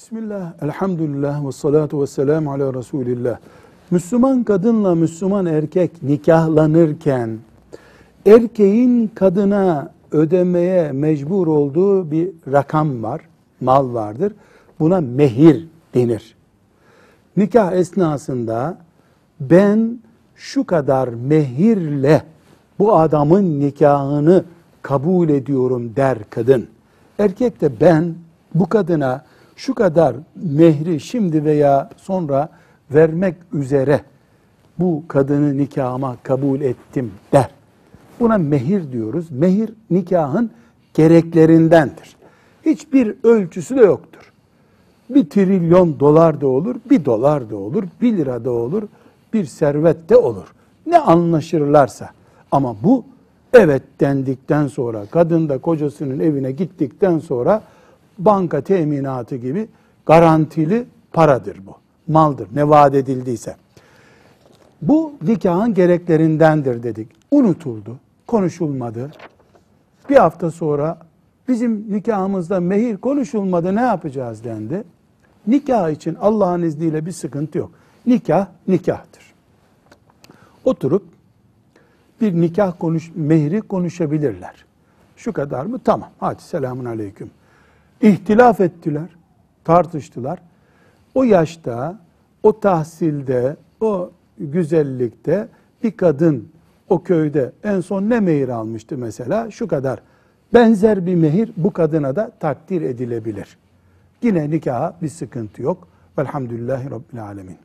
Bismillah, elhamdülillah ve salatu ve selamu ala Resulillah. Müslüman kadınla Müslüman erkek nikahlanırken erkeğin kadına ödemeye mecbur olduğu bir rakam var, mal vardır. Buna mehir denir. Nikah esnasında ben şu kadar mehirle bu adamın nikahını kabul ediyorum der kadın. Erkek de ben bu kadına şu kadar mehri şimdi veya sonra vermek üzere bu kadını nikahıma kabul ettim der. Buna mehir diyoruz. Mehir nikahın gereklerindendir. Hiçbir ölçüsü de yoktur. Bir trilyon dolar da olur, bir dolar da olur, bir lira da olur, bir servet de olur. Ne anlaşırlarsa. Ama bu evet dendikten sonra, kadın da kocasının evine gittikten sonra banka teminatı gibi garantili paradır bu. Maldır ne vaat edildiyse. Bu nikahın gereklerindendir dedik. Unutuldu, konuşulmadı. Bir hafta sonra bizim nikahımızda mehir konuşulmadı ne yapacağız dendi. Nikah için Allah'ın izniyle bir sıkıntı yok. Nikah nikahtır. Oturup bir nikah konuş, mehri konuşabilirler. Şu kadar mı? Tamam. Hadi selamun aleyküm. İhtilaf ettiler, tartıştılar. O yaşta, o tahsilde, o güzellikte bir kadın o köyde en son ne mehir almıştı mesela? Şu kadar. Benzer bir mehir bu kadına da takdir edilebilir. Yine nikaha bir sıkıntı yok. Velhamdülillahi Rabbil Alemin.